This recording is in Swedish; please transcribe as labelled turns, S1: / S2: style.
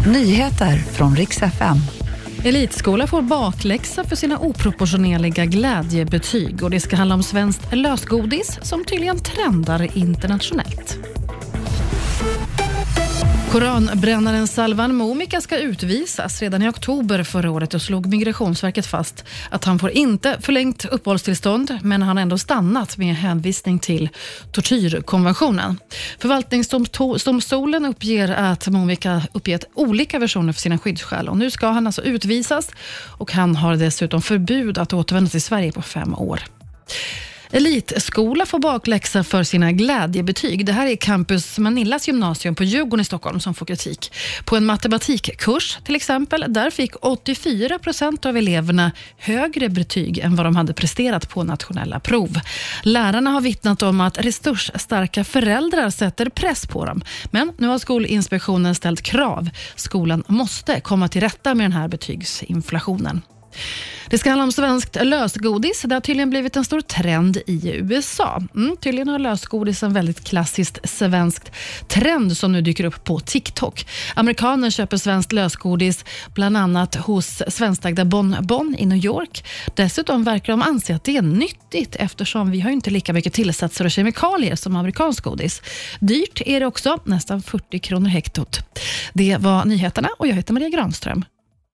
S1: Nyheter från riks FM.
S2: Elitskola får bakläxa för sina oproportionerliga glädjebetyg och det ska handla om svenskt lösgodis som tydligen trendar internationellt. Koranbrännaren Salvan Momika ska utvisas. Redan i oktober förra året och slog Migrationsverket fast att han får inte förlängt uppehållstillstånd, men han har ändå stannat med hänvisning till tortyrkonventionen. Förvaltningsdomstolen uppger att Momika uppgett olika versioner för sina skyddsskäl och nu ska han alltså utvisas och han har dessutom förbud att återvända till Sverige på fem år. Elitskola får bakläxa för sina glädjebetyg. Det här är Campus Manillas gymnasium på Djurgården i Stockholm som får kritik. På en matematikkurs till exempel, där fick 84 procent av eleverna högre betyg än vad de hade presterat på nationella prov. Lärarna har vittnat om att resursstarka föräldrar sätter press på dem. Men nu har Skolinspektionen ställt krav. Skolan måste komma till rätta med den här betygsinflationen. Det ska handla om svenskt lösgodis. Det har tydligen blivit en stor trend i USA. Mm, tydligen har lösgodis en väldigt klassiskt svenskt trend som nu dyker upp på TikTok. Amerikaner köper svenskt lösgodis bland annat hos svenskägda Bon Bon i New York. Dessutom verkar de anse att det är nyttigt eftersom vi har inte lika mycket tillsatser och kemikalier som amerikansk godis. Dyrt är det också, nästan 40 kronor hektot. Det var nyheterna och jag heter Maria Granström.